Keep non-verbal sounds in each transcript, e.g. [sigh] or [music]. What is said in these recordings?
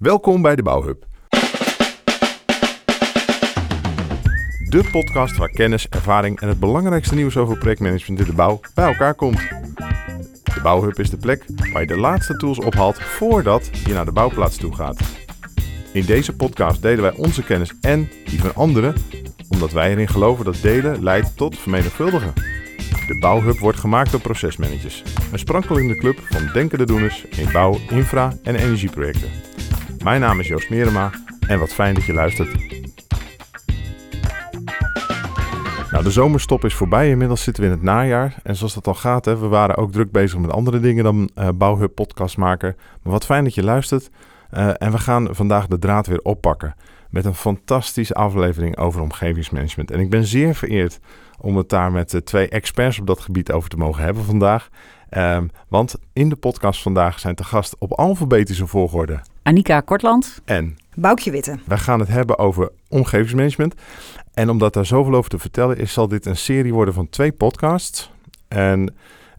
Welkom bij de Bouwhub. De podcast waar kennis, ervaring en het belangrijkste nieuws over projectmanagement in de bouw bij elkaar komt. De Bouwhub is de plek waar je de laatste tools ophaalt voordat je naar de bouwplaats toe gaat. In deze podcast delen wij onze kennis en die van anderen, omdat wij erin geloven dat delen leidt tot vermenigvuldigen. De Bouwhub wordt gemaakt door procesmanagers, een sprankelende club van denkende doeners in bouw, infra en energieprojecten. Mijn naam is Joost Merema en wat fijn dat je luistert. Nou, de zomerstop is voorbij. Inmiddels zitten we in het najaar. En zoals dat al gaat, hè, we waren ook druk bezig met andere dingen dan uh, Bouwhub podcast maken. Maar wat fijn dat je luistert. Uh, en we gaan vandaag de draad weer oppakken met een fantastische aflevering over omgevingsmanagement. En ik ben zeer vereerd om het daar met uh, twee experts op dat gebied over te mogen hebben vandaag. Um, want in de podcast vandaag zijn te gast op alfabetische volgorde Annika Kortland en Boukje Witte. We gaan het hebben over omgevingsmanagement. En omdat daar zoveel over te vertellen is, zal dit een serie worden van twee podcasts. En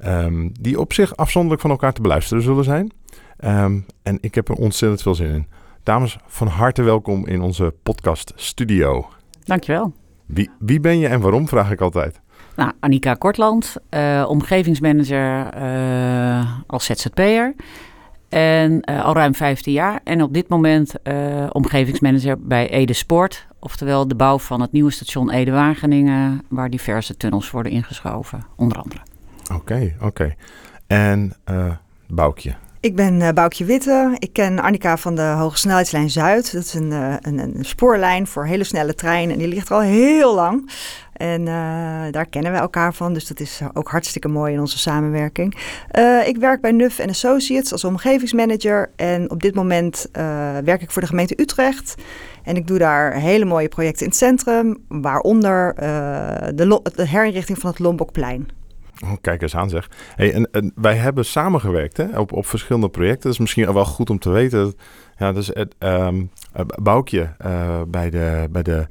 um, die op zich afzonderlijk van elkaar te beluisteren zullen zijn. Um, en ik heb er ontzettend veel zin in. Dames, van harte welkom in onze podcast studio. Dankjewel. Wie, wie ben je en waarom, vraag ik altijd. Nou, Annika Kortland, uh, omgevingsmanager uh, als ZZP'er. En uh, al ruim 15 jaar. En op dit moment uh, omgevingsmanager bij Ede Sport. Oftewel de bouw van het nieuwe station Ede-Wageningen. Waar diverse tunnels worden ingeschoven, onder andere. Oké, okay, oké. Okay. En uh, Boukje? Ik ben uh, Boukje Witte. Ik ken Annika van de Hoge Snelheidslijn Zuid. Dat is een, uh, een, een, spoorlijn voor hele snelle treinen. En die ligt er al heel lang. En uh, daar kennen we elkaar van. Dus dat is ook hartstikke mooi in onze samenwerking. ik werk bij Nuf Associates als omgevingsmanager. En op dit moment werk ik voor de gemeente Utrecht. En ik doe daar hele mooie projecten in het centrum. Waaronder de, de herinrichting van het Lombokplein. Oh, kijk eens aan zeg. Hey, wij hebben samengewerkt hè, op, op verschillende projecten. Dat is misschien wel goed om te weten. Ja, dus het um, bij, de, bij, de,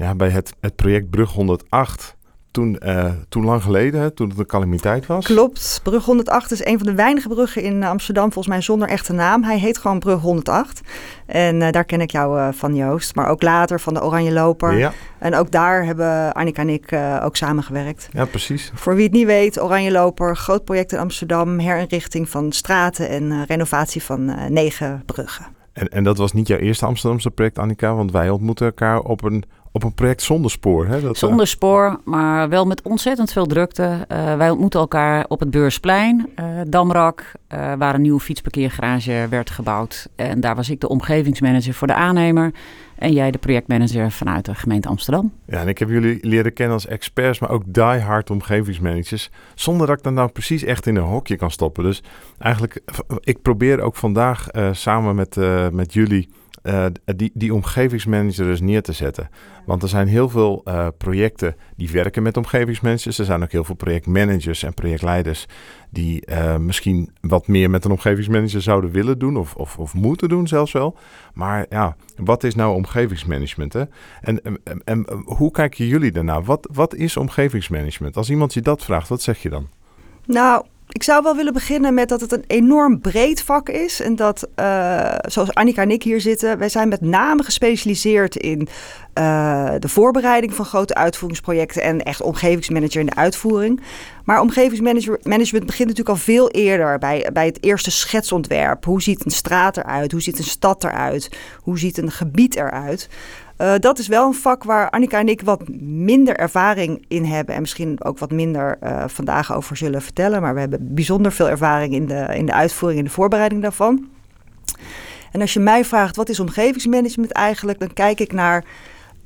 ja, bij het, het project Brug 108 toen, uh, toen lang geleden, toen het een calamiteit was. Klopt. Brug 108 is een van de weinige bruggen in Amsterdam, volgens mij zonder echte naam. Hij heet gewoon Brug 108. En uh, daar ken ik jou uh, van, Joost. Maar ook later van de Oranje Loper. Ja. En ook daar hebben Annika en ik ook samengewerkt. Ja, precies. Voor wie het niet weet, Oranje Loper, groot project in Amsterdam. Herinrichting van straten en renovatie van negen bruggen. En, en dat was niet jouw eerste Amsterdamse project, Annika? Want wij ontmoeten elkaar op een op een project zonder spoor. Hè? Dat, zonder spoor, maar wel met ontzettend veel drukte. Uh, wij ontmoeten elkaar op het Beursplein, uh, Damrak, uh, waar een nieuwe fietsparkeergarage werd gebouwd. En daar was ik de omgevingsmanager voor de aannemer. En jij de projectmanager vanuit de gemeente Amsterdam. Ja, en ik heb jullie leren kennen als experts, maar ook die-hard omgevingsmanagers. Zonder dat ik dan nou precies echt in een hokje kan stoppen. Dus eigenlijk, ik probeer ook vandaag samen met, met jullie uh, die, die omgevingsmanager dus neer te zetten. Want er zijn heel veel uh, projecten die werken met omgevingsmanagers. Er zijn ook heel veel projectmanagers en projectleiders die uh, misschien wat meer met een omgevingsmanager zouden willen doen of, of, of, moeten doen zelfs wel. Maar ja, wat is nou omgevingsmanagement? Hè? En, en, en, en hoe kijken jullie daarnaar? Wat, wat is omgevingsmanagement? Als iemand je dat vraagt, wat zeg je dan? Nou, ik zou wel willen beginnen met dat het een enorm breed vak is. En dat, uh, zoals Annika en ik hier zitten, wij zijn met name gespecialiseerd in uh, de voorbereiding van grote uitvoeringsprojecten en echt omgevingsmanager in de uitvoering. Maar omgevingsmanagement begint natuurlijk al veel eerder bij, bij het eerste schetsontwerp. Hoe ziet een straat eruit? Hoe ziet een stad eruit? Hoe ziet een gebied eruit? Uh, dat is wel een vak waar Annika en ik wat minder ervaring in hebben. En misschien ook wat minder uh, vandaag over zullen vertellen. Maar we hebben bijzonder veel ervaring in de, in de uitvoering en de voorbereiding daarvan. En als je mij vraagt wat is omgevingsmanagement eigenlijk, dan kijk ik naar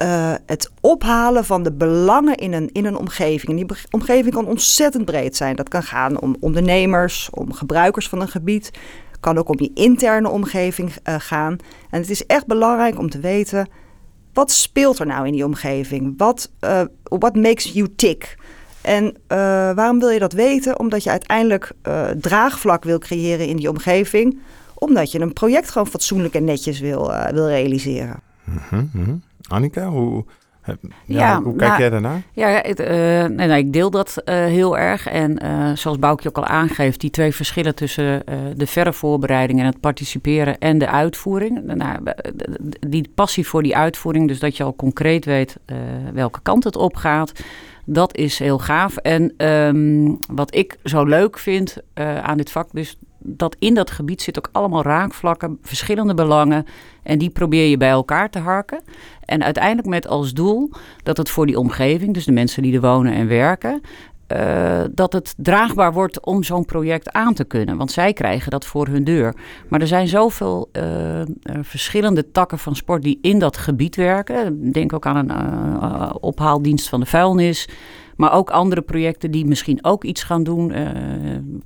uh, het ophalen van de belangen in een, in een omgeving. En die omgeving kan ontzettend breed zijn. Dat kan gaan om ondernemers, om gebruikers van een gebied. Kan ook om je interne omgeving gaan. En het is echt belangrijk om te weten wat speelt er nou in die omgeving? Wat uh, what makes you tick? En uh, waarom wil je dat weten? Omdat je uiteindelijk uh, draagvlak wil creëren in die omgeving. Omdat je een project gewoon fatsoenlijk en netjes wil, wil realiseren. Mm -hmm. Annika, hoe, Ja, Ja, hoe kijk nou, jij daarnaar? Ja, het, eh, nee, nee, ik deel dat eh, heel erg. En eh, zoals Boukje ook al aangeeft, die twee verschillen tussen de verre voorbereiding en het participeren en de uitvoering. Nou, eh, die passie voor die uitvoering, dus dat je al concreet weet welke kant het op gaat. Dat is heel gaaf. En ehm, wat ik zo leuk vind aan dit vak, dus dat in dat gebied zit ook allemaal raakvlakken, verschillende belangen. En die probeer je bij elkaar te harken. En uiteindelijk met als doel dat het voor die omgeving, dus de mensen die er wonen en werken, eh, dat het draagbaar wordt om zo'n project aan te kunnen. Want zij krijgen dat voor hun deur. Maar er zijn zoveel eh, eh, verschillende takken van sport die in dat gebied werken. Denk ook aan een ophaaldienst van de vuilnis. Maar ook andere projecten die misschien ook iets gaan doen. eh,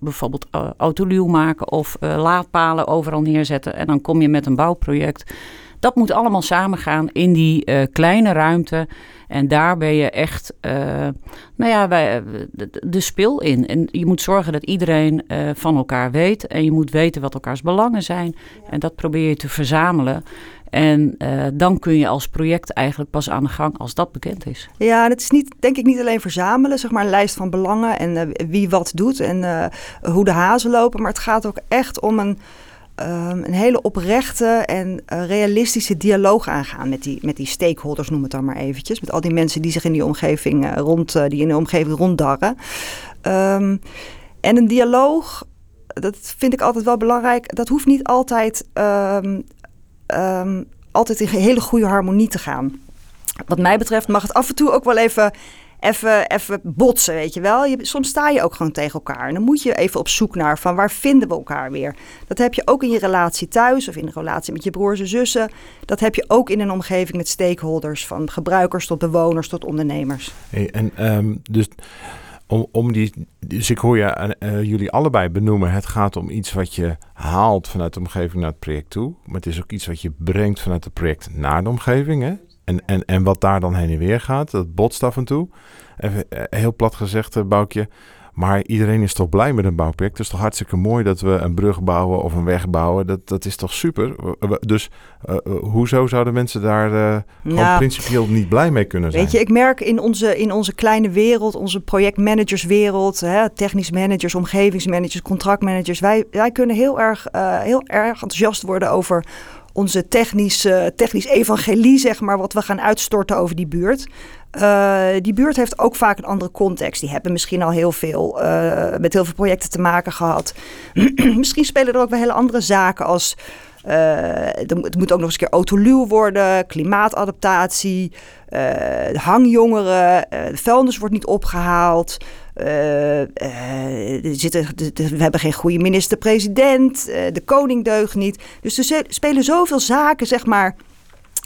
bijvoorbeeld uh, autoluw maken of eh, laadpalen overal neerzetten. En dan kom je met een bouwproject. Dat moet allemaal samengaan in die eh, kleine ruimte. En daar ben je echt eh, nou ja, bij, de, de spil in. En je moet zorgen dat iedereen eh, van elkaar weet. En je moet weten wat elkaars belangen zijn. En dat probeer je te verzamelen. En eh, dan kun je als project eigenlijk pas aan de gang als dat bekend is. Ja, en het is niet, denk ik niet alleen verzamelen, zeg maar een lijst van belangen en eh, wie wat doet en eh, hoe de hazen lopen. Maar het gaat ook echt om een, um, een hele oprechte en realistische dialoog aangaan met die, met die stakeholders, noem het dan maar eventjes. Met al die mensen die zich in die omgeving rond, die in de omgeving ronddarren. Um, en een dialoog, dat vind ik altijd wel belangrijk. Dat hoeft niet altijd um, um, altijd in hele goede harmonie te gaan. Wat mij betreft mag het af en toe ook wel even, even, even botsen, weet je wel. Je, soms sta je ook gewoon tegen elkaar. En dan moet je even op zoek naar van waar vinden we elkaar weer. Dat heb je ook in je relatie thuis of in de relatie met je broers en zussen. Dat heb je ook in een omgeving met stakeholders. Van gebruikers tot bewoners tot ondernemers. Hey, en um, dus... Om, die, dus ik hoor je, uh, jullie allebei benoemen, het gaat om iets wat je haalt vanuit de omgeving naar het project toe. Maar het is ook iets wat je brengt vanuit het project naar de omgeving. Hè? En, en, en wat daar dan heen en weer gaat, dat botst af en toe. Even uh, heel plat gezegd, Boukje. Maar iedereen is toch blij met een bouwproject. Het is toch hartstikke mooi dat we een brug bouwen of een weg bouwen. Dat, dat is toch super. Dus uh, hoezo zouden mensen daar uh, gewoon ja, principieel niet blij mee kunnen zijn? Weet je, ik merk in onze, in onze kleine wereld, onze projectmanagerswereld, hè, technisch managers, omgevingsmanagers, contractmanagers. Wij, wij kunnen heel erg, uh, heel erg enthousiast worden over onze technische, technisch evangelie, zeg maar, wat we gaan uitstorten over die buurt. Uh, die buurt heeft ook vaak een andere context. Die hebben misschien al heel veel uh, met heel veel projecten te maken gehad. [clears throat] misschien spelen er ook wel hele andere zaken als. Uh, het moet ook nog eens een keer autoluw worden, klimaatadaptatie, hangjongeren, de vuilnis wordt niet opgehaald. Er zitten, we hebben geen goede minister-president, de koning deugt niet. Dus er spelen zoveel zaken, zeg maar,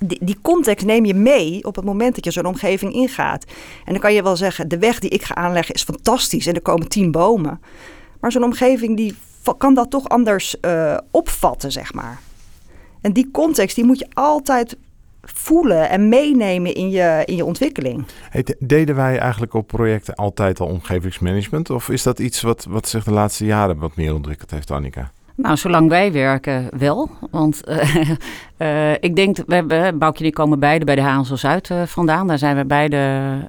die, die, context neem je mee op het moment dat je zo'n omgeving ingaat. En dan kan je wel zeggen, de weg die ik ga aanleggen is fantastisch en er komen tien bomen. Maar zo'n omgeving die kan dat toch anders opvatten, zeg maar. En die context die moet je altijd voelen en meenemen in je, in je ontwikkeling. Hey, deden wij eigenlijk op projecten altijd al omgevingsmanagement? Of is dat iets wat, wat zich de laatste jaren wat meer ontwikkeld heeft, Annika? Nou, zolang wij werken wel. Want uh, uh, ik denk, we hebben, Boukje en ik komen beide bij de HSL Zuid uh, vandaan. Daar zijn we beide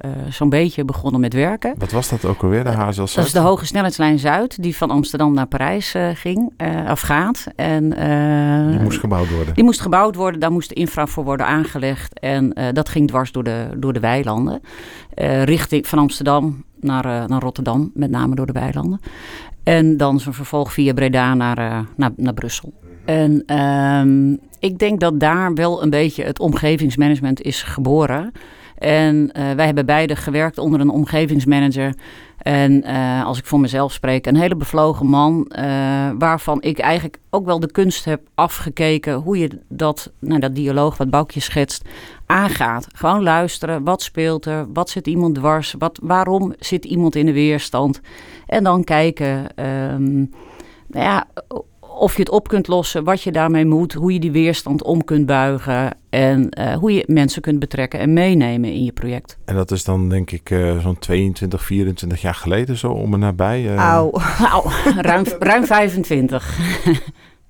eh, zo'n beetje begonnen met werken. Wat was dat ook alweer, de HSL Zuid? Dat is de Hoge Snelheidslijn Zuid, die van Amsterdam naar Parijs ging, of gaat. En, die moest gebouwd worden? Die moest gebouwd worden, daar moest de infra voor worden aangelegd. En dat ging dwars door de, door de weilanden. richting van Amsterdam naar, naar Rotterdam, met name door de weilanden. En dan zijn vervolg via Breda naar, naar, naar Brussel. En um, ik denk dat daar wel een beetje het omgevingsmanagement is geboren. En uh, wij hebben beide gewerkt onder een omgevingsmanager. En uh, als ik voor mezelf spreek, een hele bevlogen man. waarvan ik eigenlijk ook wel de kunst heb afgekeken hoe je dat, nou, dat dialoog wat Boukje schetst, aangaat. Gewoon luisteren. Wat speelt er? Wat zit iemand dwars? Wat, waarom zit iemand in de weerstand? En dan kijken um, nou ja, of je het op kunt lossen, wat je daarmee moet, hoe je die weerstand om kunt buigen en uh, hoe je mensen kunt betrekken en meenemen in je project. En dat is dan denk ik uh, zo'n 22, 24 jaar geleden zo om en nabij. Uh... Auw, Auw. ruim, ruim 25. [laughs]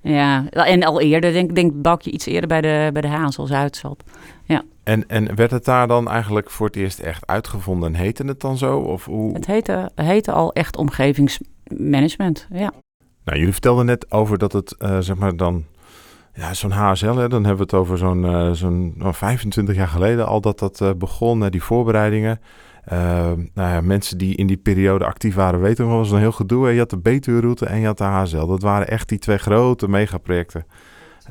Ja, en al eerder, denk denk bak je iets eerder bij de, bij de Hazel Zuid zat. En, en werd het daar dan eigenlijk voor het eerst echt uitgevonden en heette het dan zo? Of hoe? Het heette, heette al echt omgevingsmanagement, ja. Nou, jullie vertelden net over dat het, eh, zeg maar dan, ja, zo'n HSL, hè, dan hebben we het over zo'n eh, zo'n nou, 25 jaar geleden al dat dat eh, begon, die voorbereidingen. Uh, nou ja, mensen die in die periode actief waren, weten nog, was een heel gedoe. Hè. Je had de Betuwe-route en je had de HSL. Dat waren echt die twee grote megaprojecten.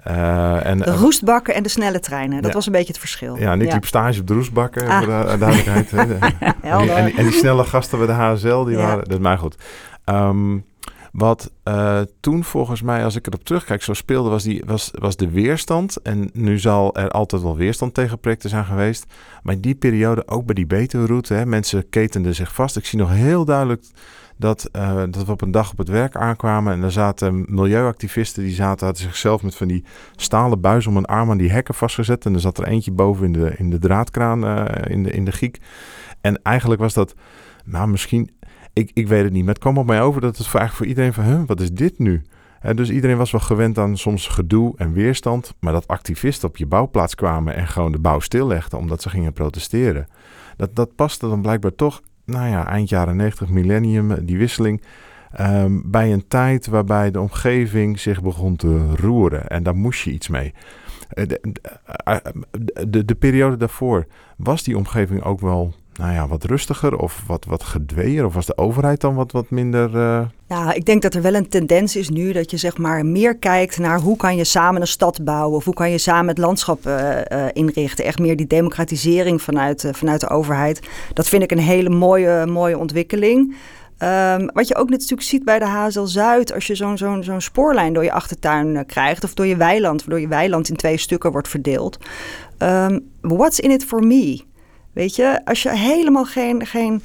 Uh, en, de roestbakken en de snelle treinen. Dat Ja. was een beetje het verschil. Ja, en ik liep stage op de roestbakken, Ah. voor de eh, duidelijkheid. De- [laughs] en, en, die, snelle gasten bij de HSL, die Ja. waren... Dat maar goed. Ehm, wat eh, toen volgens mij, als ik erop terugkijk, zo speelde, was, die, was, was de weerstand. En nu zal er altijd wel weerstand tegen projecten zijn geweest. Maar in die periode, ook bij die Betuwe-route, hè, mensen ketenden zich vast. Ik zie nog heel duidelijk dat, eh, dat we op een dag op het werk aankwamen. En daar zaten milieuactivisten, die zaten, hadden zichzelf met van die stalen buis om een arm aan die hekken vastgezet. En er zat er eentje boven in de, in de draadkraan, eh, in, de, in de giek. En eigenlijk was dat, nou misschien, ik, ik weet het niet. Maar het kwam op mij over dat het eigenlijk voor iedereen van, huh, wat is dit nu? Hè, dus iedereen was wel gewend aan soms gedoe en weerstand. Maar dat activisten op je bouwplaats kwamen en gewoon de bouw stillegden omdat ze gingen protesteren. Dat, dat paste dan blijkbaar toch, nou ja, eind jaren 90, millennium, eh, die wisseling. ehm, bij een tijd waarbij de omgeving zich begon te roeren. En daar moest je iets mee. Eh, eh, de, de, de periode daarvoor, was die omgeving ook wel nou ja, wat rustiger of wat, wat gedweeër? Of was de overheid dan wat, wat minder... eh, Ja, ik denk dat er wel een tendens is nu dat je zeg maar meer kijkt naar hoe kan je samen een stad bouwen of hoe kan je samen het landschap eh, eh, inrichten. Echt meer die democratisering vanuit, vanuit de overheid. Dat vind ik een hele mooie, mooie ontwikkeling. Ehm, wat je ook natuurlijk ziet bij de HSL Zuid, als je zo'n zo'n zo'n spoorlijn door je achtertuin krijgt of door je weiland, waardoor je weiland in twee stukken wordt verdeeld. Ehm, what's in it for me? Weet je, als je helemaal geen, geen,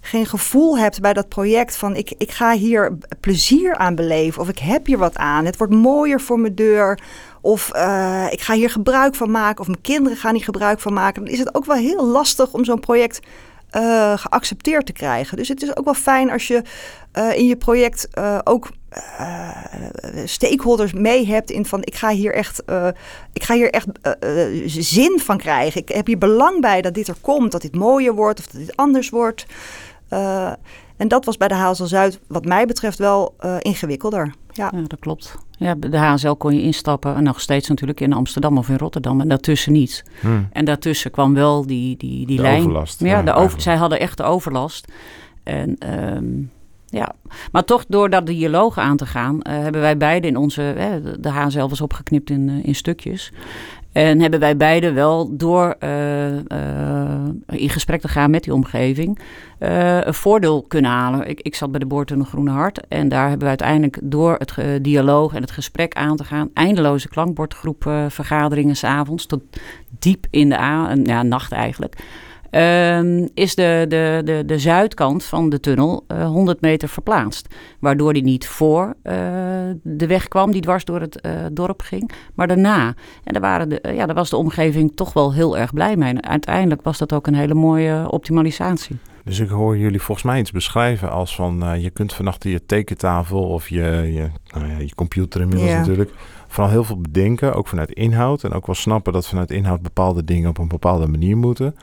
geen gevoel hebt bij dat project van ik, ik ga hier plezier aan beleven of ik heb hier wat aan, het wordt mooier voor mijn deur of eh, ik ga hier gebruik van maken of mijn kinderen gaan hier gebruik van maken, dan is het ook wel heel lastig om zo'n project eh, geaccepteerd te krijgen. Dus het is ook wel fijn als je eh, in je project eh, ook eh, stakeholders mee hebt in van ik ga hier echt, ik ga hier echt zin van krijgen. Ik heb hier belang bij dat dit er komt, dat dit mooier wordt of dat dit anders wordt. En dat was bij de HSL Zuid wat mij betreft wel ingewikkelder. Ja. Ja, dat klopt. Ja, de HSL kon je instappen, en nog steeds natuurlijk in Amsterdam of in Rotterdam, en daartussen niet. hmm, En daartussen kwam wel die, die, die de lijn. overlast. Ja, de over, zij hadden echt de overlast. En ehm, ja, maar toch door dat dialoog aan te gaan, eh, hebben wij beide in onze, hè, de- de HSL was opgeknipt in, eh, in stukjes. En hebben wij beide wel door eh, eh, in gesprek te gaan met die omgeving eh, een voordeel kunnen halen. Ik, ik zat bij de Boortunnel Groene Hart en daar hebben we uiteindelijk door het dialoog en het gesprek aan te gaan, eindeloze klankbordgroep eh, vergaderingen s'avonds tot diep in de a ja, nacht eigenlijk. Ehm, is de, de, de, de zuidkant van de tunnel eh, 100 meter verplaatst. Waardoor die niet voor eh, de weg kwam die dwars door het eh, dorp ging, maar daarna. En daar, waren de, eh, ja, daar was de omgeving toch wel heel erg blij mee. En uiteindelijk was dat ook een hele mooie optimalisatie. Dus ik hoor jullie volgens mij iets beschrijven als van... eh, je kunt vannacht je tekentafel of je, je, nou ja, je computer inmiddels Ja. natuurlijk... vooral heel veel bedenken, ook vanuit inhoud. En ook wel snappen dat vanuit inhoud bepaalde dingen op een bepaalde manier moeten.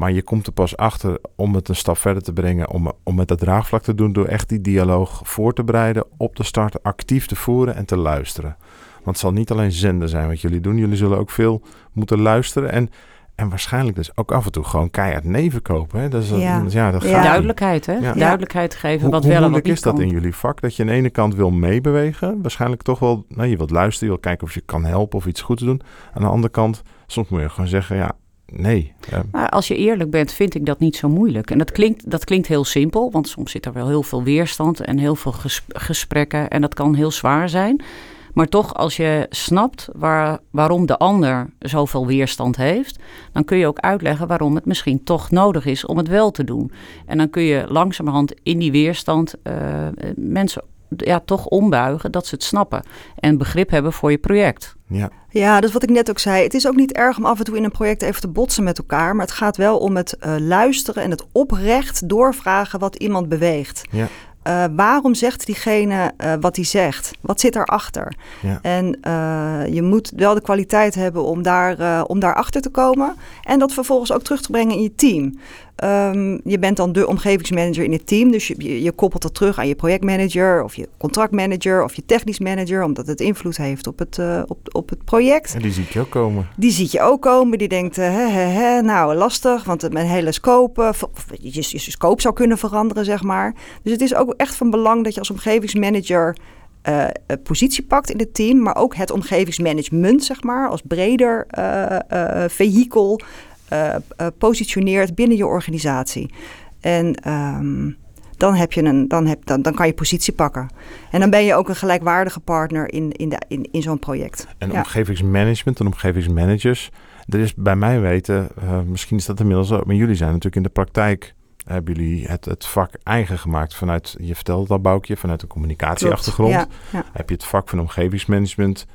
Maar je komt er pas achter om het een stap verder te brengen... om, om met dat draagvlak te doen door echt die dialoog voor te bereiden... op de start actief te voeren en te luisteren. Want het zal niet alleen zenden zijn wat jullie doen. Jullie zullen ook veel moeten luisteren en... En waarschijnlijk dus ook af en toe gewoon keihard neven kopen. Hè? Dat is, Ja. ja. dat gaat. Duidelijkheid, hè? Ja. Duidelijkheid geven Hoe, wat hoe wel en wat moeilijk niet is dat kan. in jullie vak? Dat je aan de ene kant wil meebewegen. Waarschijnlijk toch wel, nou, je wilt luisteren. Je wilt kijken of je kan helpen of iets goeds doen. Aan de andere kant, soms moet je gewoon zeggen, ja, nee. Maar als je eerlijk bent, vind ik dat niet zo moeilijk. En dat klinkt, dat klinkt heel simpel, want soms zit er wel heel veel weerstand en heel veel ges- gesprekken. En dat kan heel zwaar zijn. Maar toch, als je snapt waar, waarom de ander zoveel weerstand heeft, dan kun je ook uitleggen waarom het misschien toch nodig is om het wel te doen. En dan kun je langzamerhand in die weerstand eh, mensen ja, toch ombuigen dat ze het snappen en begrip hebben voor je project. ja. Ja, dat is wat ik net ook zei. Het is ook niet erg om af en toe in een project even te botsen met elkaar. Maar het gaat wel om het eh, luisteren en het oprecht doorvragen wat iemand beweegt. Ja. Uh, waarom zegt diegene uh, wat hij zegt? Wat zit daarachter? Ja. En uh, je moet wel de kwaliteit hebben om, daar, om daarachter te komen. En dat vervolgens ook terug te brengen in je team. Um, je bent dan de omgevingsmanager in het team. Dus je, je, koppelt dat terug aan je projectmanager of je contractmanager of je technisch manager. Omdat het invloed heeft op het, op, op het project. En die ziet je ook komen. Die ziet je ook komen. Die denkt, hè, hè, hè, nou lastig. Want mijn hele scope, je, je scope zou kunnen veranderen, zeg maar. Dus het is ook echt van belang dat je als omgevingsmanager uh, positie pakt in het team, maar ook het omgevingsmanagement, zeg maar, als breder uh, uh, vehikel positioneert binnen je organisatie. En um, dan, heb je een, dan, heb, dan, dan kan je positie pakken. En dan ben je ook een gelijkwaardige partner in, in, de, in, in zo'n project. En ja. omgevingsmanagement en omgevingsmanagers, er is bij mij weten, misschien is dat inmiddels ook, maar jullie zijn natuurlijk in de praktijk hebben jullie het, het vak eigen gemaakt vanuit, je vertelde dat Boukje, vanuit een communicatieachtergrond. Ja, ja. Heb je het vak van omgevingsmanagement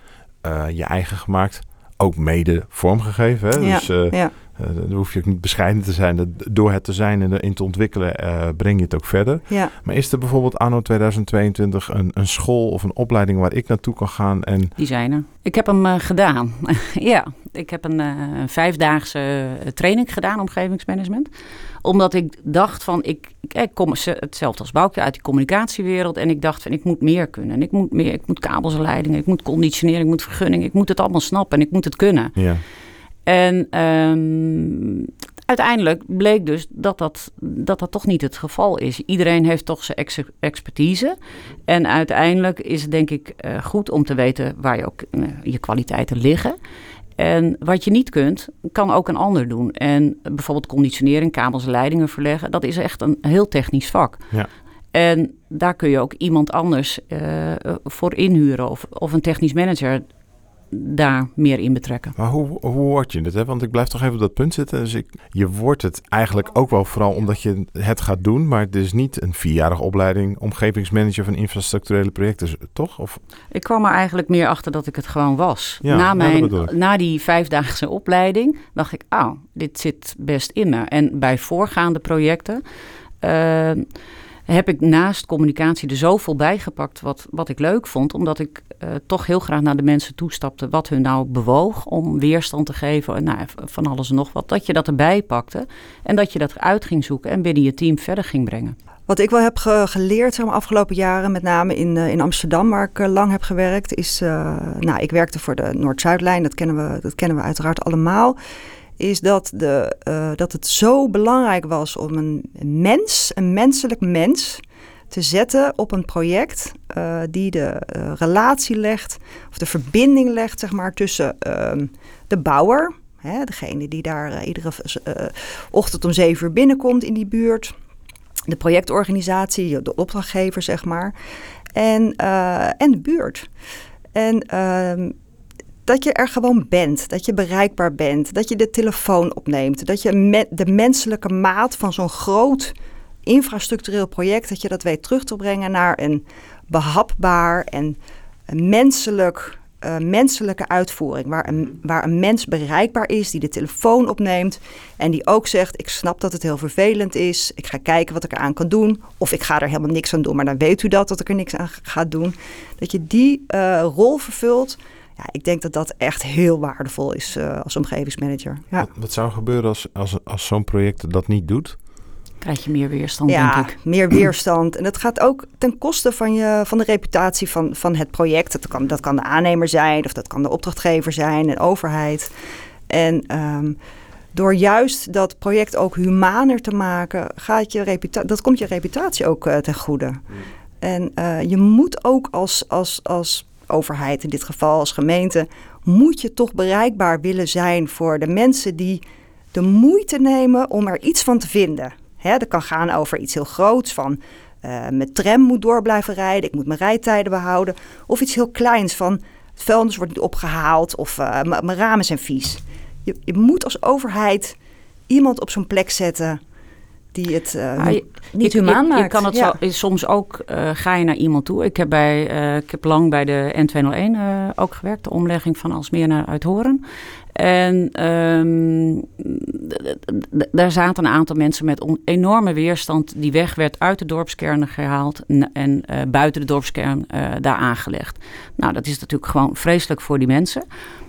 uh, je eigen gemaakt, ook mede vormgegeven. Hè? Dus uh, ja. Uh, dan hoef je ook niet bescheiden te zijn. Door het te zijn en erin te ontwikkelen, breng je het ook verder. Ja. Maar is er bijvoorbeeld anno 2022 een, een school of een opleiding waar ik naartoe kan gaan? En... Die zijn er. Ik heb hem gedaan. [laughs] ja, ik heb een, een vijfdaagse training gedaan, omgevingsmanagement omdat ik dacht van, ik, ik, kom hetzelfde als Boukje uit die communicatiewereld. En ik dacht van, ik moet meer kunnen. Ik moet meer, ik moet kabels en leidingen, ik moet conditioneren, ik moet vergunning. Ik moet het allemaal snappen en ik moet het kunnen. Ja. En um, uiteindelijk bleek dus dat dat, dat dat toch niet het geval is. Iedereen heeft toch zijn ex expertise. En uiteindelijk is het denk ik uh, goed om te weten waar je ook uh, je kwaliteiten liggen. En wat je niet kunt, kan ook een ander doen. En bijvoorbeeld conditionering, kabels en leidingen verleggen, dat is echt een heel technisch vak. Ja. En daar kun je ook iemand anders uh, voor inhuren of, of een technisch manager daar meer in betrekken. Maar hoe, hoe word je het? Hè? Want ik blijf toch even op dat punt zitten. Dus ik, je wordt het eigenlijk ook wel vooral omdat je het gaat doen. Maar het is niet een vierjarige opleiding omgevingsmanager van infrastructurele projecten, toch? Of? Ik kwam er eigenlijk meer achter dat ik het gewoon was. Ja, na, mijn, na die vijfdaagse opleiding dacht ik, ah, dit zit best in me. En bij voorgaande projecten... Uh, heb ik naast communicatie er zoveel bijgepakt wat, wat ik leuk vond. Omdat ik uh, toch heel graag naar de mensen toestapte wat hun nou bewoog om weerstand te geven. Nou, van alles en nog wat. Dat je dat erbij pakte en dat je dat uit ging zoeken en binnen je team verder ging brengen. Wat ik wel heb ge geleerd maar, afgelopen jaren, met name in, uh, in Amsterdam, waar ik lang heb gewerkt, is. nou, ik werkte voor de Noord-Zuidlijn, dat, kennen we, dat kennen we uiteraard allemaal is dat, de, uh, dat het zo belangrijk was om een mens, een menselijk mens, te zetten op een project uh, die de uh, relatie legt, of de verbinding legt, zeg maar, tussen ehm, de bouwer, hè, degene die daar iedere ochtend om zeven uur binnenkomt in die buurt, de projectorganisatie, de opdrachtgever, zeg maar, en, en de buurt. En ehm, dat je er gewoon bent, dat je bereikbaar bent, dat je de telefoon opneemt, dat je de menselijke maat van zo'n groot infrastructureel project, dat je dat weet terug te brengen naar een behapbaar en menselijk, uh, menselijke uitvoering, waar een, waar een mens bereikbaar is, die de telefoon opneemt en die ook zegt, ik snap dat het heel vervelend is, ik ga kijken wat ik eraan kan doen, of ik ga er helemaal niks aan doen, maar dan weet u dat, dat ik er niks aan ga doen. Dat je die uh, rol vervult ja, ik denk dat dat echt heel waardevol is uh, als omgevingsmanager. Ja. Wat, wat, zou gebeuren als, als, als zo'n project dat niet doet? Krijg je meer weerstand, ja, denk ik. meer weerstand. En dat gaat ook ten koste van, je, van de reputatie van, van het project. Dat kan, dat kan de aannemer zijn, of dat kan de opdrachtgever zijn, en overheid. En um, door juist dat project ook humaner te maken, gaat je reputatie, dat komt je reputatie ook uh, ten goede. Mm. En uh, je moet ook als, als, als overheid in dit geval als gemeente, moet je toch bereikbaar willen zijn voor de mensen die de moeite nemen om er iets van te vinden. Hè, dat kan gaan over iets heel groots van uh, mijn tram moet door blijven rijden, ik moet mijn rijtijden behouden. Of iets heel kleins van het vuilnis wordt niet opgehaald of uh, mijn ramen zijn vies. Je, je moet als overheid iemand op zo'n plek zetten die het uh, je, niet humaan maakt. Je kan het ja. zo, soms ook, uh, ga je naar iemand toe. Ik heb, bij, uh, ik heb lang bij de N201 ook gewerkt, de omlegging van Alsmeer naar Uithoren. En ehm, daar zaten een aantal mensen met enorme weerstand. Die weg werd uit de dorpskern gehaald en uh, buiten de dorpskern daar aangelegd. Nou, dat is natuurlijk gewoon vreselijk voor die mensen.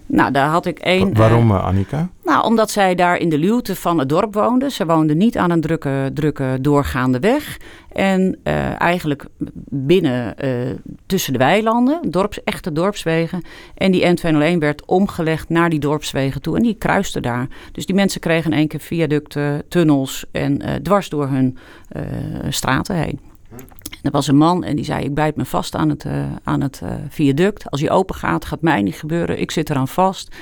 Nou, daar had ik één. Waarom, uh, Annika? Nou, omdat zij daar in de luwte van het dorp woonde. Ze woonde niet aan een drukke, drukke doorgaande weg. En uh, eigenlijk binnen uh, tussen de weilanden, dorps, echte dorpswegen. En die N201 werd omgelegd naar die dorpswegen toe. En die kruiste daar. Dus die mensen kregen in één keer viaducten, tunnels en dwars door hun straten heen. Er was een man en die zei: Ik bijt me vast aan het, uh, aan het uh, viaduct. Als hij open gaat, gaat mij niet gebeuren. Ik zit eraan vast.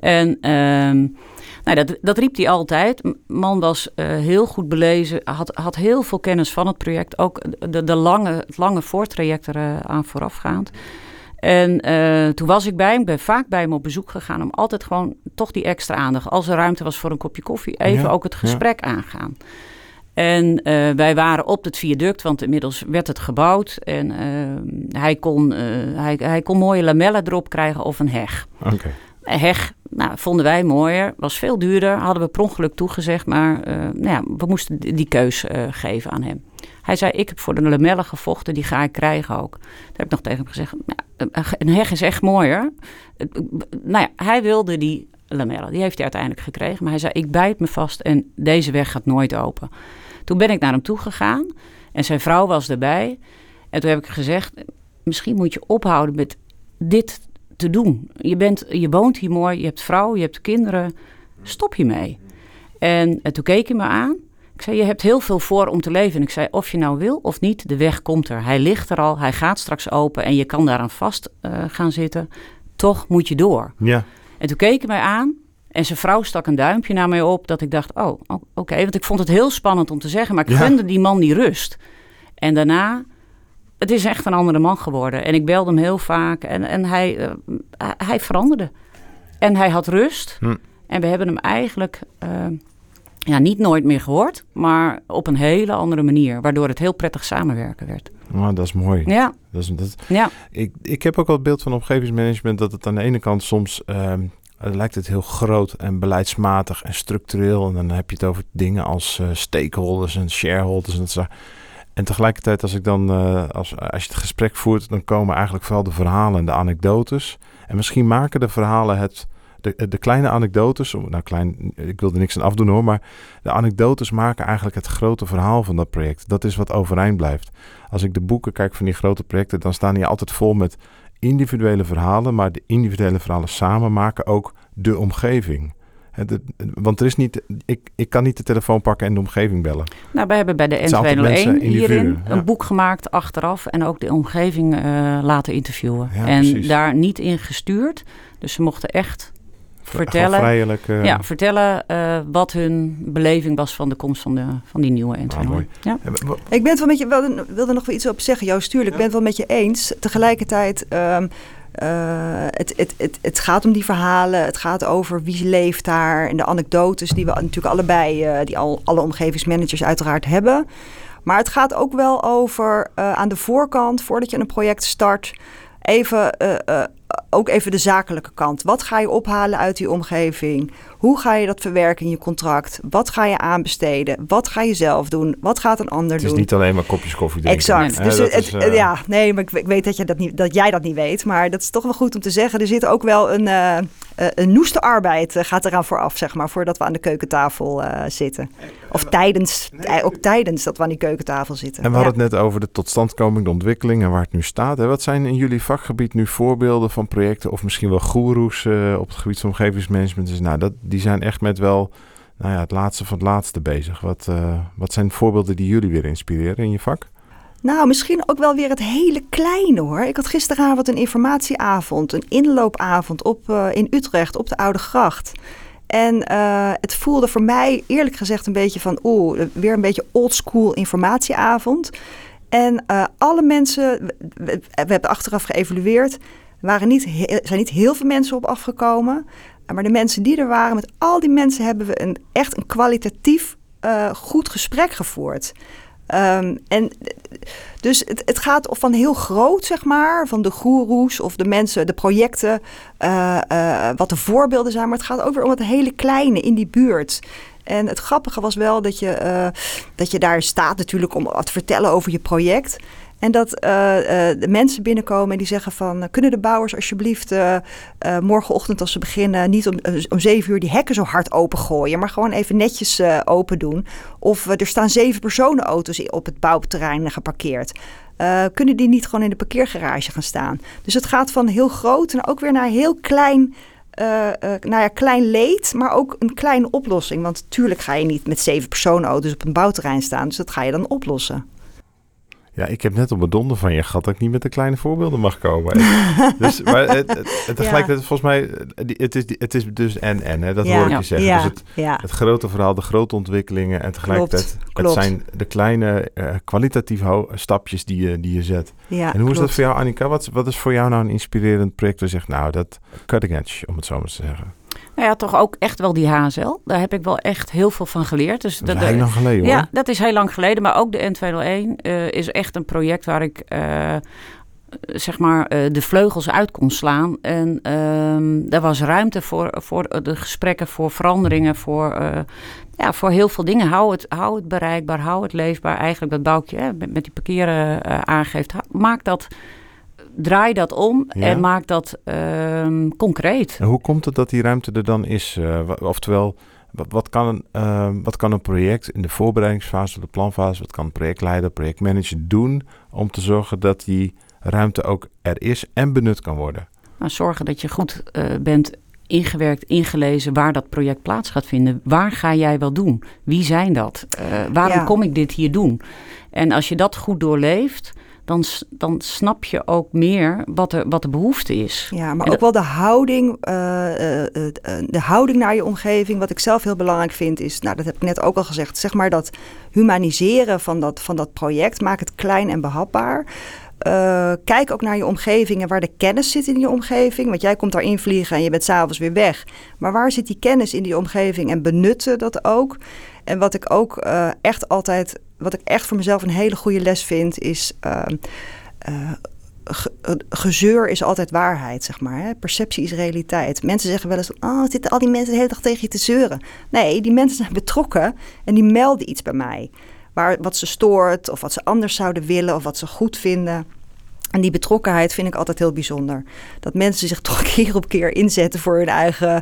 En uh, nou, dat, dat riep hij altijd. Man was uh, heel goed belezen, had, had heel veel kennis van het project. Ook de, de lange, het lange voortraject eraan voorafgaand. En toen was ik bij hem, ik ben vaak bij hem op bezoek gegaan om altijd gewoon toch die extra aandacht. Als er ruimte was voor een kopje koffie, even ja, ook het gesprek ja. aangaan. En uh, wij waren op het viaduct, want inmiddels werd het gebouwd. En uh, hij, kon, uh, hij, hij kon mooie lamellen erop krijgen of een heg. Okay. Een heg nou, vonden wij mooier, was veel duurder. Hadden we per ongeluk toegezegd, maar nou ja, we moesten die keus geven aan hem. Hij zei, ik heb voor de lamellen gevochten, die ga ik krijgen ook. Daar heb ik nog tegen hem gezegd, nou, een heg is echt mooier. Nou ja, hij wilde die lamellen. Die heeft hij uiteindelijk gekregen. Maar hij zei, ik bijt me vast en deze weg gaat nooit open. Toen ben ik naar hem toe gegaan en zijn vrouw was erbij. En toen heb ik gezegd, misschien moet je ophouden met dit te doen. Je, bent, je woont hier mooi, je hebt vrouw, je hebt kinderen. Stop hiermee. En, en toen keek hij me aan. Ik zei, je hebt heel veel voor om te leven. En ik zei, of je nou wil of niet, de weg komt er. Hij ligt er al, hij gaat straks open en je kan daaraan vast uh, gaan zitten. Toch moet je door. Ja. En toen keek hij mij aan en zijn vrouw stak een duimpje naar mij op dat ik dacht, oh, oké. Okay. Want ik vond het heel spannend om te zeggen, maar ik ja. gunde die man die rust. En daarna, het is echt een andere man geworden. En ik belde hem heel vaak en, en hij, uh, hij veranderde. En hij had rust. Hm. En we hebben hem eigenlijk uh, ja, niet nooit meer gehoord, maar op een hele andere manier. Waardoor het heel prettig samenwerken werd. Oh, dat is mooi. Ja. Dat is, dat, ja. ik, ik heb ook wel het beeld van omgevingsmanagement dat het aan de ene kant soms um, lijkt het heel groot en beleidsmatig en structureel. En dan heb je het over dingen als uh, stakeholders en shareholders en dat soort. En tegelijkertijd, als ik dan, uh, als, als je het gesprek voert, dan komen eigenlijk vooral de verhalen en de anekdotes. En misschien maken de verhalen het, de, de kleine anekdotes, nou klein, ik wil er niks aan afdoen hoor, maar de anekdotes maken eigenlijk het grote verhaal van dat project. Dat is wat overeind blijft. Als ik de boeken kijk van die grote projecten, dan staan die altijd vol met individuele verhalen, maar de individuele verhalen samen maken ook de omgeving. Want er is niet, ik, ik kan niet de telefoon pakken en de omgeving bellen. Nou, wij hebben bij de N201 hierin ja. een boek gemaakt achteraf en ook de omgeving uh, laten interviewen. Ja, en precies. daar niet in gestuurd. Dus ze mochten echt vertellen, vrijelijk, uh, ja, vertellen uh, wat hun beleving was van de komst van, de, van die nieuwe N201. Ah, mooi. Ja. Ik ben het wel met je, wilde, wilde nog wel iets op zeggen, Joost, tuurlijk. Ik ben het wel met je eens. Tegelijkertijd... Um, uh, het, het, het, het gaat om die verhalen, het gaat over wie leeft daar en de anekdotes die we natuurlijk allebei, uh, die al, alle omgevingsmanagers uiteraard hebben. Maar het gaat ook wel over uh, aan de voorkant, voordat je een project start, even ook even de zakelijke kant. Wat ga je ophalen uit die omgeving? Hoe ga je dat verwerken in je contract? Wat ga je aanbesteden? Wat ga je zelf doen? Wat gaat een ander doen? Het is niet alleen maar kopjes koffie drinken. Exact. Nee, dus het, is, eh, ja, nee, maar ik, ik weet dat, je dat, niet, dat jij dat niet weet. Maar dat is toch wel goed om te zeggen. Er zit ook wel een, eh, eh, een noeste arbeid gaat eraan vooraf, zeg maar, voordat we aan de keukentafel eh, zitten. Of tijdens, tij- ook tijdens dat we aan die keukentafel zitten. En we Ja. hadden het net over de totstandkoming, de ontwikkeling en waar het nu staat. Hè. Wat zijn in jullie vakgebied nu voorbeelden van projecten of misschien wel goeroes eh, op het gebied van omgevingsmanagement? Dus, nou, dat, die zijn echt met wel nou ja, het laatste van het laatste bezig. Wat, eh, wat zijn voorbeelden die jullie weer inspireren in je vak? Nou, misschien ook wel weer het hele kleine hoor. Ik had gisteravond een informatieavond, een inloopavond op, eh, in Utrecht op de Oude Gracht. En het voelde voor mij eerlijk gezegd een beetje van, oeh, weer een beetje oldschool informatieavond. En alle mensen, we hebben achteraf geëvalueerd, waren niet, zijn niet heel veel mensen op afgekomen. Maar de mensen die er waren, met al die mensen hebben we een, echt een kwalitatief eh, goed gesprek gevoerd. Ehm, en dus het, het gaat van heel groot, zeg maar, van de goeroes of de mensen, de projecten, uh, wat de voorbeelden zijn. Maar het gaat ook weer om het hele kleine in die buurt. En het grappige was wel dat je, dat je daar staat natuurlijk om te vertellen over je project. En dat uh, uh, de mensen binnenkomen en die zeggen van... kunnen de bouwers alsjeblieft morgenochtend als ze beginnen... niet om, om zeven uur die hekken zo hard opengooien... maar gewoon even netjes open doen. Of er staan zeven personenauto's op het bouwterrein geparkeerd. kunnen die niet gewoon in de parkeergarage gaan staan? Dus het gaat van heel groot en ook weer naar heel klein... Uh, nou ja, klein leed, maar ook een kleine oplossing. Want natuurlijk ga je niet met zeven personenauto's op een bouwterrein staan. Dus dat ga je dan oplossen. Ja, ik heb net op mijn donder van je gehad dat ik niet met de kleine voorbeelden mag komen. [laughs] dus, maar het, het, het, tegelijkertijd, volgens mij, het is, het is dus en-en, hè? dat ja. hoor ik je zeggen. Ja. Dus het, ja. het grote verhaal, de grote ontwikkelingen en tegelijkertijd, klopt, klopt. het zijn de kleine uh, kwalitatieve stapjes die je, die je zet. Ja, en hoe klopt. is dat voor jou, Annika? Wat, wat is voor jou nou een inspirerend project waar je zegt, nou, dat cutting edge, om het zo maar te zeggen? Nou ja, toch ook echt wel die HSL. Daar heb ik wel echt heel veel van geleerd. Dus dat is heel lang geleden hoor. Ja, dat is heel lang geleden. Maar ook de N201 uh, is echt een project waar ik... Uh, zeg maar uh, de vleugels uit kon slaan. En er was ruimte voor, voor de gesprekken, voor veranderingen, voor, uh, ja, voor heel veel dingen. Hou het, hou het bereikbaar, hou het leefbaar. Eigenlijk dat boukje met, met die parkeren uh, aangeeft. Maak dat draai dat om ja. en maak dat uh, concreet. En hoe komt het dat die ruimte er dan is? Uh, oftewel, wat, wat, kan een, uh, wat kan een project in de voorbereidingsfase, de planfase, wat kan een projectleider, projectmanager doen om te zorgen dat die ruimte ook er is en benut kan worden? Nou, zorgen dat je goed uh, bent ingewerkt, ingelezen waar dat project plaats gaat vinden. Waar ga jij wel doen? Wie zijn dat? Uh, waarom ja. kom ik dit hier doen? En als je dat goed doorleeft, dan, dan snap je ook meer wat de, wat de behoefte is. Ja, maar en ook wel de houding, uh, uh, uh, de houding naar je omgeving. Wat ik zelf heel belangrijk vind is, nou dat heb ik net ook al gezegd, zeg maar dat humaniseren van dat, van dat project. Maak het klein en behapbaar. Uh, kijk ook naar je omgeving en waar de kennis zit in je omgeving. Want jij komt daar invliegen en je bent s'avonds weer weg. Maar waar zit die kennis in die omgeving en benutten dat ook? En wat ik ook uh, echt altijd, wat ik echt voor mezelf een hele goede les vind, is. Uh, ge, gezeur is altijd waarheid, zeg maar. Perceptie is realiteit. Mensen zeggen wel eens: Oh, zitten al die mensen de hele dag tegen je te zeuren? Nee, die mensen zijn betrokken en die melden iets bij mij waar, wat ze stoort of wat ze anders zouden willen of wat ze goed vinden. En die betrokkenheid vind ik altijd heel bijzonder. Dat mensen zich [laughs] toch keer op keer inzetten voor hun eigen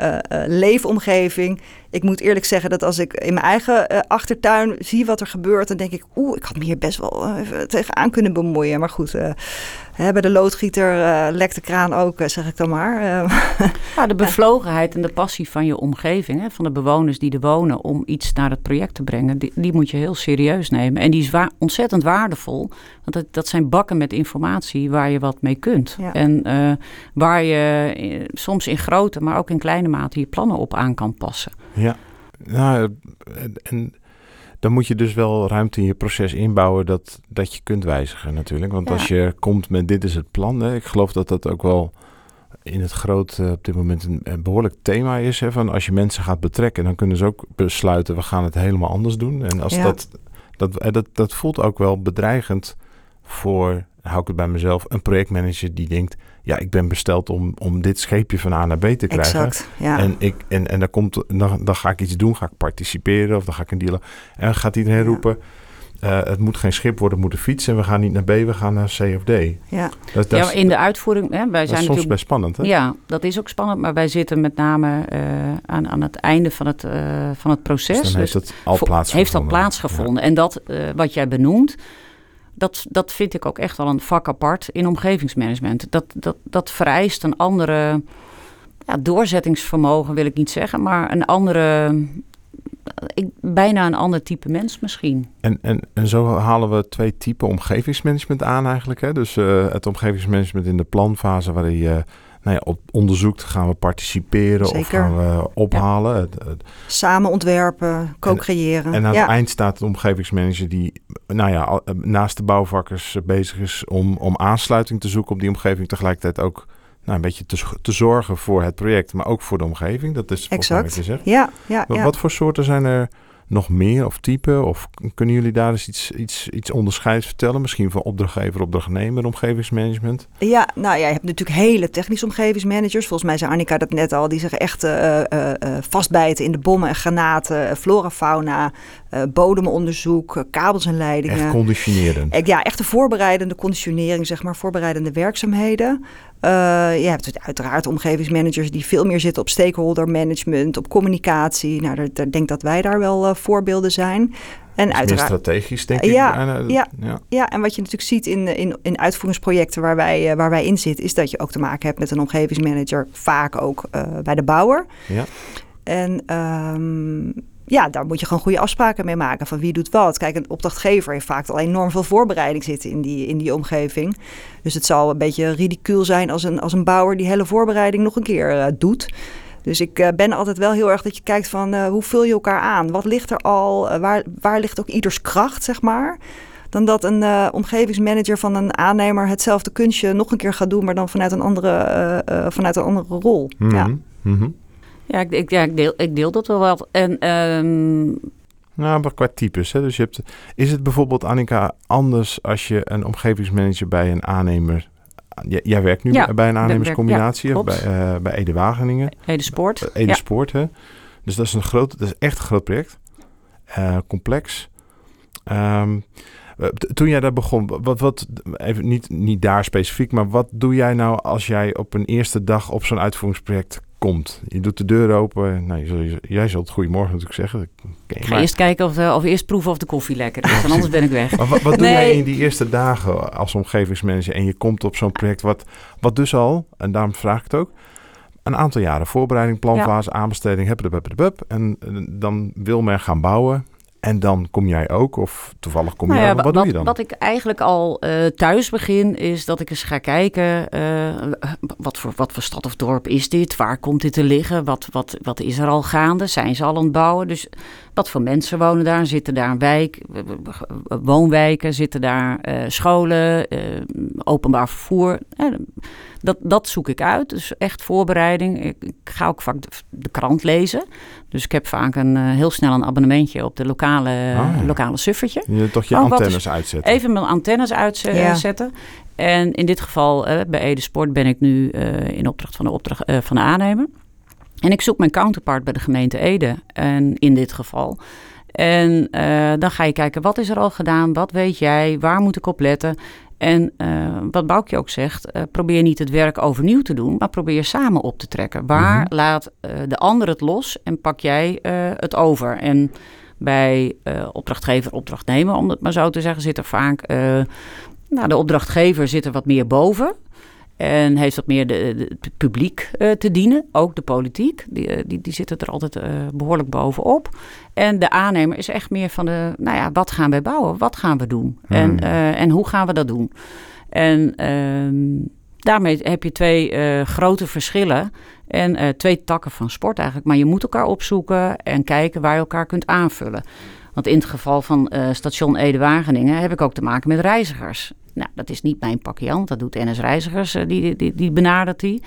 uh, uh, leefomgeving. Ik moet eerlijk zeggen dat als ik in mijn eigen uh, achtertuin zie wat er gebeurt, dan denk ik, oeh, ik had me hier best wel uh, tegenaan kunnen bemoeien. Maar goed, hè, bij de loodgieter uh, lekt de kraan ook, zeg ik dan maar. [laughs] Ja, de bevlogenheid en de passie van je omgeving, hè, van de bewoners die er wonen, om iets naar het project te brengen, die, die moet je heel serieus nemen. En die is wa ontzettend waardevol, want dat, dat zijn bakken met informatie waar je wat mee kunt. Ja. En uh, waar je soms in grote, maar ook in kleine mate je plannen op aan kan passen. Ja, nou, en dan moet je dus wel ruimte in je proces inbouwen dat, dat je kunt wijzigen natuurlijk. Want ja. als je komt met dit is het plan, hè, ik geloof dat dat ook wel in het groot uh, op dit moment een, een, behoorlijk thema is. Hè, van als je mensen gaat betrekken, dan kunnen ze ook besluiten we gaan het helemaal anders doen. En als ja. dat, dat, dat, dat voelt ook wel bedreigend voor, hou ik het bij mezelf, een projectmanager die denkt ja, ik ben besteld om, om dit scheepje van A naar B te krijgen. Exact, ja. En, ik, en, en dan, komt, dan, dan ga ik iets doen, ga ik participeren of dan ga ik een dealer. En dan gaat iedereen roepen, uh, het moet geen schip worden, het moet een fiets. En we gaan niet naar B, we gaan naar C of D. Ja, dat, dat ja in de uitvoering... Hè, wij dat zijn is soms best spannend, hè? Ja, dat is ook spannend. Maar wij zitten met name uh, aan, aan het einde van het, uh, van het proces. Dus dan heeft het al plaatsgevonden. Heeft al plaatsgevonden. Ja. En dat wat jij benoemt... Dat, dat vind ik ook echt wel een vak apart in omgevingsmanagement. Dat, dat, dat vereist een andere ja, doorzettingsvermogen, wil ik niet zeggen, maar een andere, ik, bijna een ander type mens misschien. En, en, en zo halen we twee typen omgevingsmanagement aan eigenlijk. Hè? Dus uh, het omgevingsmanagement in de planfase waarin je nou ja, op onderzoekt, gaan we participeren Zeker. of gaan we ophalen. Ja. Het, het, Samen ontwerpen, co-creëren. En, en aan ja. het eind staat de omgevingsmanager die nou ja, naast de bouwvakkers bezig is om, om aansluiting te zoeken op die omgeving. Tegelijkertijd ook nou, een beetje te, te zorgen voor het project, maar ook voor de omgeving. Dat is exact. wat je zegt. Ja, ja, wat, ja. wat voor soorten zijn er nog meer of type? Of kunnen jullie daar eens iets, iets, iets onderscheidends vertellen? Misschien van opdrachtgever, opdrachtnemer, omgevingsmanagement? Ja, nou ja, je hebt natuurlijk hele technische omgevingsmanagers. Volgens mij zei Annika dat net al. Die zich echt uh, uh, vastbijten in de bommen en granaten, flora, fauna, bodemonderzoek, kabels en leidingen. Echt conditionerend. Ja, echte voorbereidende conditionering, zeg maar, voorbereidende werkzaamheden. Je hebt uiteraard omgevingsmanagers die veel meer zitten op stakeholder management, op communicatie. Nou, ik denk dat wij daar wel voorbeelden zijn. En uiteraard, strategisch, denk ik. Ja, ja, ja. ja, en wat je natuurlijk ziet in, in, in uitvoeringsprojecten waar wij, waar wij in zitten, is dat je ook te maken hebt met een omgevingsmanager, vaak ook uh, bij de bouwer. Ja. En um, ja, daar moet je gewoon goede afspraken mee maken van wie doet wat. Kijk, een opdrachtgever heeft vaak al enorm veel voorbereiding zitten in die, in die omgeving. Dus het zal een beetje ridicuul zijn als een, als een bouwer die hele voorbereiding nog een keer uh, doet. Dus ik uh, ben altijd wel heel erg dat je kijkt van uh, hoe vul je elkaar aan? Wat ligt er al? Waar, waar ligt ook ieders kracht, zeg maar? Dan dat een omgevingsmanager van een aannemer hetzelfde kunstje nog een keer gaat doen, maar dan vanuit een andere, vanuit een andere rol. Ja. Mm -hmm. Ja, ik, ik, ja ik, deel, ik deel dat wel wel. En, um... Nou, maar qua types. Hè? Dus je hebt, is het bijvoorbeeld, Annika, anders als je een omgevingsmanager bij een aannemer J jij werkt nu ja, bij een aannemerscombinatie ja, bij, uh, bij Ede Wageningen. Ede Sport. Ede ja. Sport, hè. Dus dat is, een groot, dat is echt een groot project. Uh, complex. Um, toen jij daar begon, wat, wat, even niet, niet daar specifiek, maar wat doe jij nou als jij op een eerste dag op zo'n uitvoeringsproject komt? Je doet de deur open. Nou, je jij zult goedemorgen natuurlijk zeggen. Ik ga maar... eerst kijken of, uh, of eerst proeven of de koffie lekker is, [laughs] en anders ben ik weg. Maar wat, wat doe jij in die eerste dagen als omgevingsmanager en je komt op zo'n project wat, wat dus al, en daarom vraag ik het ook, een aantal jaren voorbereiding, planfase, ja. aanbesteding, heb en dan wil men gaan bouwen. En dan kom jij ook, of toevallig kom nou jij, ja, wat, wat, doe je dan? Wat ik eigenlijk al uh, thuis begin, is dat ik eens ga kijken... Uh, wat, voor, wat voor stad of dorp is dit? Waar komt dit te liggen? Wat, wat, wat is er al gaande? Zijn ze al aan het bouwen? Dus wat voor mensen wonen daar? Zitten daar een wijk, woonwijken? Zitten daar uh, scholen, openbaar vervoer? Dat, dat zoek ik uit. Dus echt voorbereiding. Ik, ik ga ook vaak de, de, krant lezen. Dus ik heb vaak een, uh, heel snel een abonnementje op de lokale, ah, ja. lokale suffertje. Je toch je oh, antennes uitzetten. Even mijn antennes uitzetten. Ja. En in dit geval uh, bij Ede Sport ben ik nu uh, in opdracht van de, opdracht, van de aannemer. En ik zoek mijn counterpart bij de gemeente Ede. En in dit geval. En dan ga je kijken, wat is er al gedaan? Wat weet jij? Waar moet ik op letten? En uh, wat Boukje ook zegt, uh, probeer niet het werk overnieuw te doen, maar probeer samen op te trekken. Waar mm -hmm. laat uh, de ander het los en pak jij het over? En bij opdrachtgever, opdrachtnemer, om het maar zo te zeggen, zit er vaak, nou, de opdrachtgever zit er wat meer boven. En heeft wat meer de, de, het publiek uh, te dienen, ook de politiek. Die, die, die zitten er altijd uh, behoorlijk bovenop. En de aannemer is echt meer van de, nou ja, wat gaan wij bouwen? Wat gaan we doen? Hmm. En, uh, en hoe gaan we dat doen? En daarmee heb je twee grote verschillen en twee takken van sport eigenlijk. Maar je moet elkaar opzoeken en kijken waar je elkaar kunt aanvullen. Want in het geval van uh, station Ede-Wageningen heb ik ook te maken met reizigers. Nou, dat is niet mijn pakje dat doet NS Reizigers, uh, die, die, die benadert die.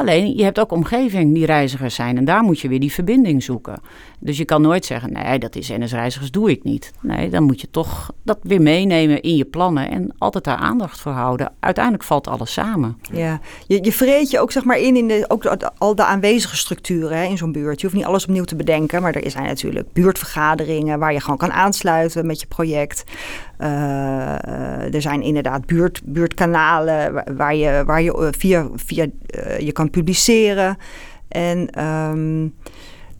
Alleen, je hebt ook omgeving die reizigers zijn en daar moet je weer die verbinding zoeken. Dus je kan nooit zeggen, nee, dat is NS Reizigers, doe ik niet. Nee, dan moet je toch dat weer meenemen in je plannen en altijd daar aandacht voor houden. Uiteindelijk valt alles samen. Ja, je, je vreet je ook zeg maar in, in de, ook al de aanwezige structuren hè, in zo'n buurt. Je hoeft niet alles opnieuw te bedenken, maar er zijn natuurlijk buurtvergaderingen waar je gewoon kan aansluiten met je project. Uh, er zijn inderdaad buurt, buurtkanalen waar, je, waar je via, via uh, je kan publiceren. En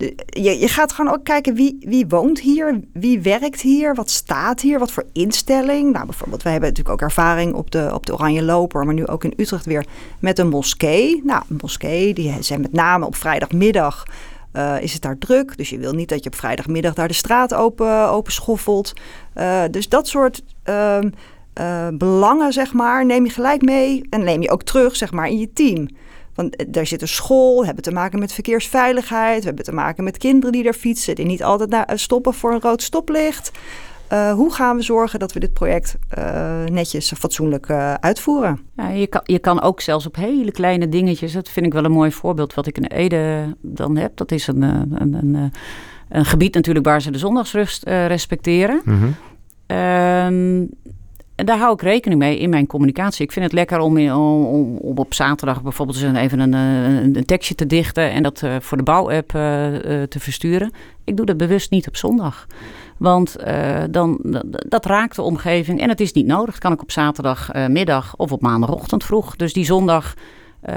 de, je, je, gaat gewoon ook kijken wie, wie woont hier, wie werkt hier, wat staat hier, wat voor instelling. Nou, bijvoorbeeld, wij hebben natuurlijk ook ervaring op de, op de Oranje Loper, maar nu ook in Utrecht weer met een moskee. Nou, een moskee, die zijn met name op vrijdagmiddag. Is het daar druk? Dus je wil niet dat je op vrijdagmiddag daar de straat open, open schoffelt. Uh, dus dat soort uh, belangen, zeg maar, neem je gelijk mee en neem je ook terug, zeg maar, in je team. Want daar zit een school, we hebben te maken met verkeersveiligheid, we hebben te maken met kinderen die daar fietsen, die niet altijd naar, stoppen voor een rood stoplicht. Hoe gaan we zorgen dat we dit project uh, netjes en fatsoenlijk uitvoeren? Ja, je, kan, je kan ook zelfs op hele kleine dingetjes, dat vind ik wel een mooi voorbeeld wat ik in Ede dan heb. Dat is een, een, een, een gebied natuurlijk waar ze de zondagsrust uh, respecteren. Mhm. Ehm, en daar hou ik rekening mee in mijn communicatie. Ik vind het lekker om, in, om, om op zaterdag bijvoorbeeld eens even een, een, een, tekstje te dichten en dat uh, voor de bouwapp uh, te versturen. Ik doe dat bewust niet op zondag. Want dan, dat raakt de omgeving en het is niet nodig. Dat kan ik op zaterdagmiddag of op maandagochtend vroeg. Dus die zondag uh,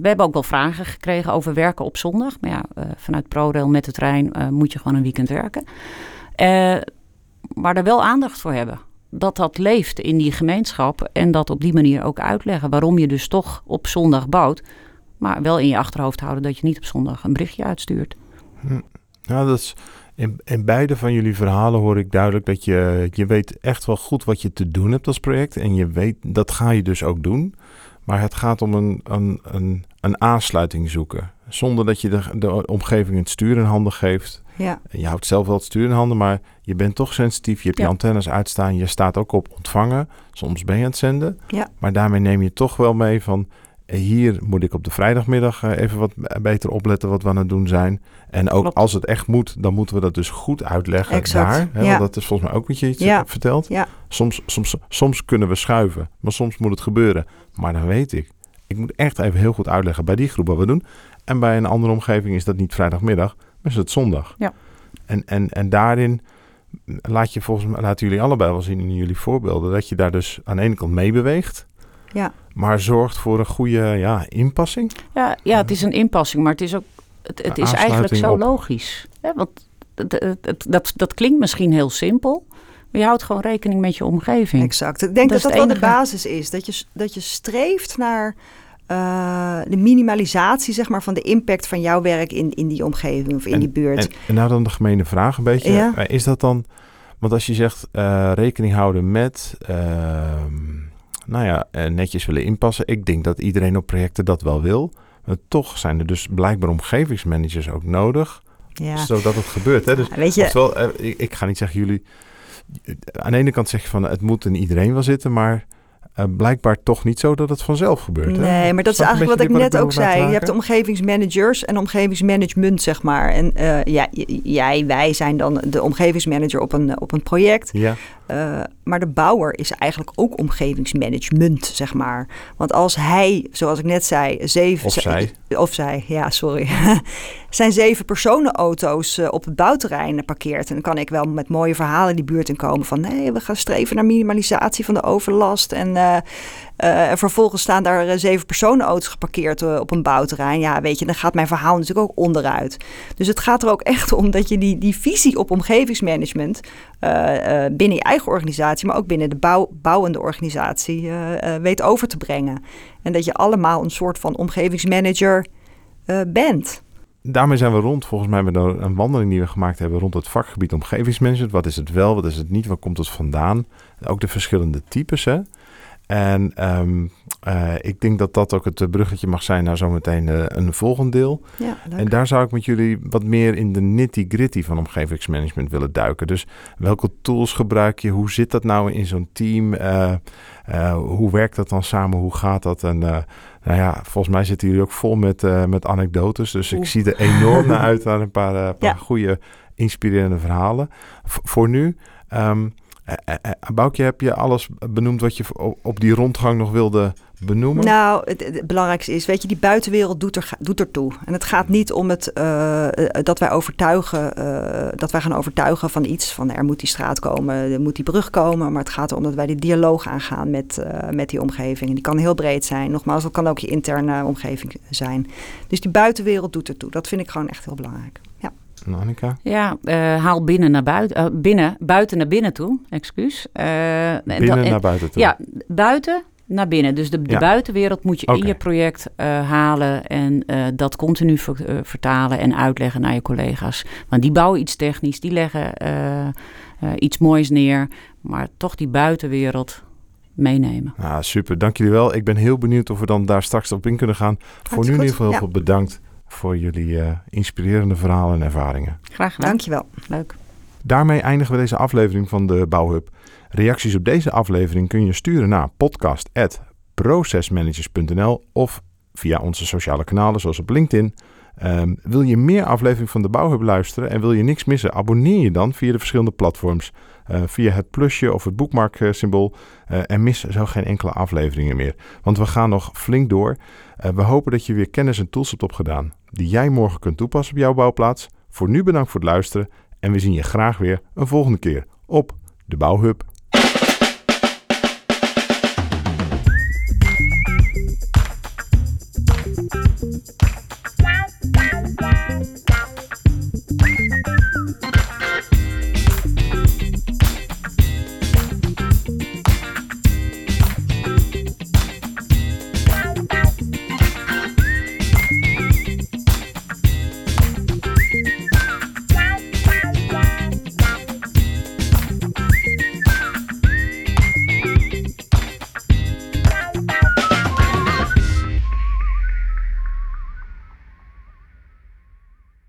we hebben ook wel vragen gekregen over werken op zondag. Maar ja, uh, vanuit ProRail met de trein uh, moet je gewoon een weekend werken. maar er wel aandacht voor hebben. Dat dat leeft in die gemeenschap. En dat op die manier ook uitleggen waarom je dus toch op zondag bouwt. Maar wel in je achterhoofd houden dat je niet op zondag een berichtje uitstuurt. Hm. Nou, dat is, in, in beide van jullie verhalen hoor ik duidelijk dat je, je weet echt wel goed wat je te doen hebt als project. En je weet, dat ga je dus ook doen. Maar het gaat om een, een, een, een aansluiting zoeken. Zonder dat je de, de omgeving het stuur in handen geeft. Ja. Je houdt zelf wel het stuur in handen, maar je bent toch sensitief. Je hebt Ja. je antennes uitstaan. Je staat ook op ontvangen. Soms ben je aan het zenden. Ja. Maar daarmee neem je toch wel mee van... Hier moet ik op de vrijdagmiddag eh, even wat beter opletten wat we aan het doen zijn. En ook Klopt. als het echt moet, dan moeten we dat dus goed uitleggen Exact, daar. Hè, ja. Want dat is volgens mij ook wat je iets Ja. hebt verteld. Ja. Soms, soms, soms kunnen we schuiven, maar soms moet het gebeuren. Maar dan weet ik, ik moet echt even heel goed uitleggen bij die groep wat we doen. En bij een andere omgeving is dat niet vrijdagmiddag, maar is het zondag. Ja. En, en, en daarin laat je volgens mij, laten jullie allebei wel zien in jullie voorbeelden, dat je daar dus aan de ene kant mee beweegt, Ja. maar zorgt voor een goede ja, inpassing. Ja, ja, het is een inpassing, maar het is ook. Het, het is eigenlijk zo op. logisch. Hè? Want het- dat, dat klinkt misschien heel simpel, maar je houdt gewoon rekening met je omgeving. Exact. Ik denk Dat dat dat, wel de basis is. Dat je, dat je streeft naar eh, de minimalisatie zeg maar, van de impact van jouw werk in, in die omgeving of in die buurt. En, en nou dan de gemene vraag een beetje. Ja. Eh, Is dat dan, want als je zegt eh, rekening houden met, ehm, nou ja, eh, netjes willen inpassen. Ik denk dat iedereen op projecten dat wel wil. Maar toch zijn er dus blijkbaar omgevingsmanagers ook nodig, ja. zodat het gebeurt. Hè? Dus, Ja, Weet je, oftewel, eh, ik, ik ga niet zeggen jullie, aan de ene kant zeg je van het moet in iedereen wel zitten, maar eh, blijkbaar toch niet zo dat het vanzelf gebeurt. Hè? Nee, maar dat is Snap eigenlijk wat ik net ook zei. Je hebt omgevingsmanagers en omgevingsmanagement, zeg maar. En eh, ja, jij, wij zijn dan de omgevingsmanager op een, op een project. Ja, Eh, maar de bouwer is eigenlijk ook omgevingsmanagement, zeg maar. Want als hij, zoals ik net zei, zeven... Of zij. Of zij, ja, sorry. [laughs] zijn zeven personenauto's eh, op het bouwterrein parkeert. En dan kan ik wel met mooie verhalen die buurt in komen. Van nee, we gaan streven naar minimalisatie van de overlast. En eh, en vervolgens staan daar eh, zeven personenauto's geparkeerd eh, op een bouwterrein. Ja, weet je, dan gaat mijn verhaal natuurlijk ook onderuit. Dus het gaat er ook echt om dat je die, die visie op omgevingsmanagement eh, eh, binnen je eigen organisatie, maar ook binnen de bouw, bouwende organisatie eh, eh, weet over te brengen. En dat je allemaal een soort van omgevingsmanager eh, bent. Daarmee zijn we rond, volgens mij, met een een wandeling die we gemaakt hebben rond het vakgebied omgevingsmanagement. Wat is het wel, wat is het niet, waar komt het vandaan? Ook de verschillende types, hè? En ehm, eh, ik denk dat dat ook het eh, bruggetje mag zijn naar zometeen eh, een volgend deel. Ja. En daar zou ik met jullie wat meer in de nitty-gritty van omgevingsmanagement willen duiken. Dus welke tools gebruik je? Hoe zit dat nou in zo'n team? Hoe werkt dat dan samen? Hoe gaat dat? En nou ja, volgens mij zitten jullie ook vol met, met anekdotes. Dus ik zie er enorm naar [laughs] uit naar een paar, paar Ja. goede, inspirerende verhalen. V- voor nu, eh, Boukje, heb je alles benoemd wat je op, die rondgang nog wilde benoemen? Nou, het, belangrijkste is, weet je, die buitenwereld doet, er, doet ertoe. En het gaat niet om het, eh, eh, dat wij overtuigen, eh, dat wij gaan overtuigen van iets. Van er moet die straat komen, er moet die brug komen. Maar het gaat erom dat wij die dialoog aangaan met, eh, met die omgeving. En die kan heel breed zijn. Nogmaals, dat kan ook je interne omgeving zijn. Dus die buitenwereld doet ertoe. Dat vind ik gewoon echt heel belangrijk. Annika? Ja, eh, haal binnen naar buiten, eh, binnen, buiten naar binnen toe, excuus. Eh, en Binnen en- naar buiten toe. Ja, buiten naar binnen. Dus de, de Ja. buitenwereld moet je in je project eh, halen en eh, dat continu ver- vertalen en uitleggen naar je collega's. Want die bouwen iets technisch, die leggen eh, eh, iets moois neer, maar toch die buitenwereld meenemen. Nou, super. Dank jullie wel. Ik ben heel benieuwd of we dan daar straks op in kunnen gaan. voor nu in goed. ieder geval heel Ja. veel bedankt voor jullie eh, inspirerende verhalen en ervaringen. Graag gedaan. Dankjewel. Leuk. Daarmee eindigen we deze aflevering van de Bouwhub. Reacties op deze aflevering kun je sturen naar podcast.processmanagers.nl of via onze sociale kanalen zoals op LinkedIn, Ehm, wil je meer aflevering van de Bouwhub luisteren en wil je niks missen? Abonneer je dan via de verschillende platforms. Uh, via het plusje of het boekmarksymbool. Uh, en mis zo geen enkele afleveringen meer. Want we gaan nog flink door. Uh, we hopen dat je weer kennis en tools hebt opgedaan. Die jij morgen kunt toepassen op jouw bouwplaats. Voor nu bedankt voor het luisteren. En we zien je graag weer een volgende keer op de Bouwhub.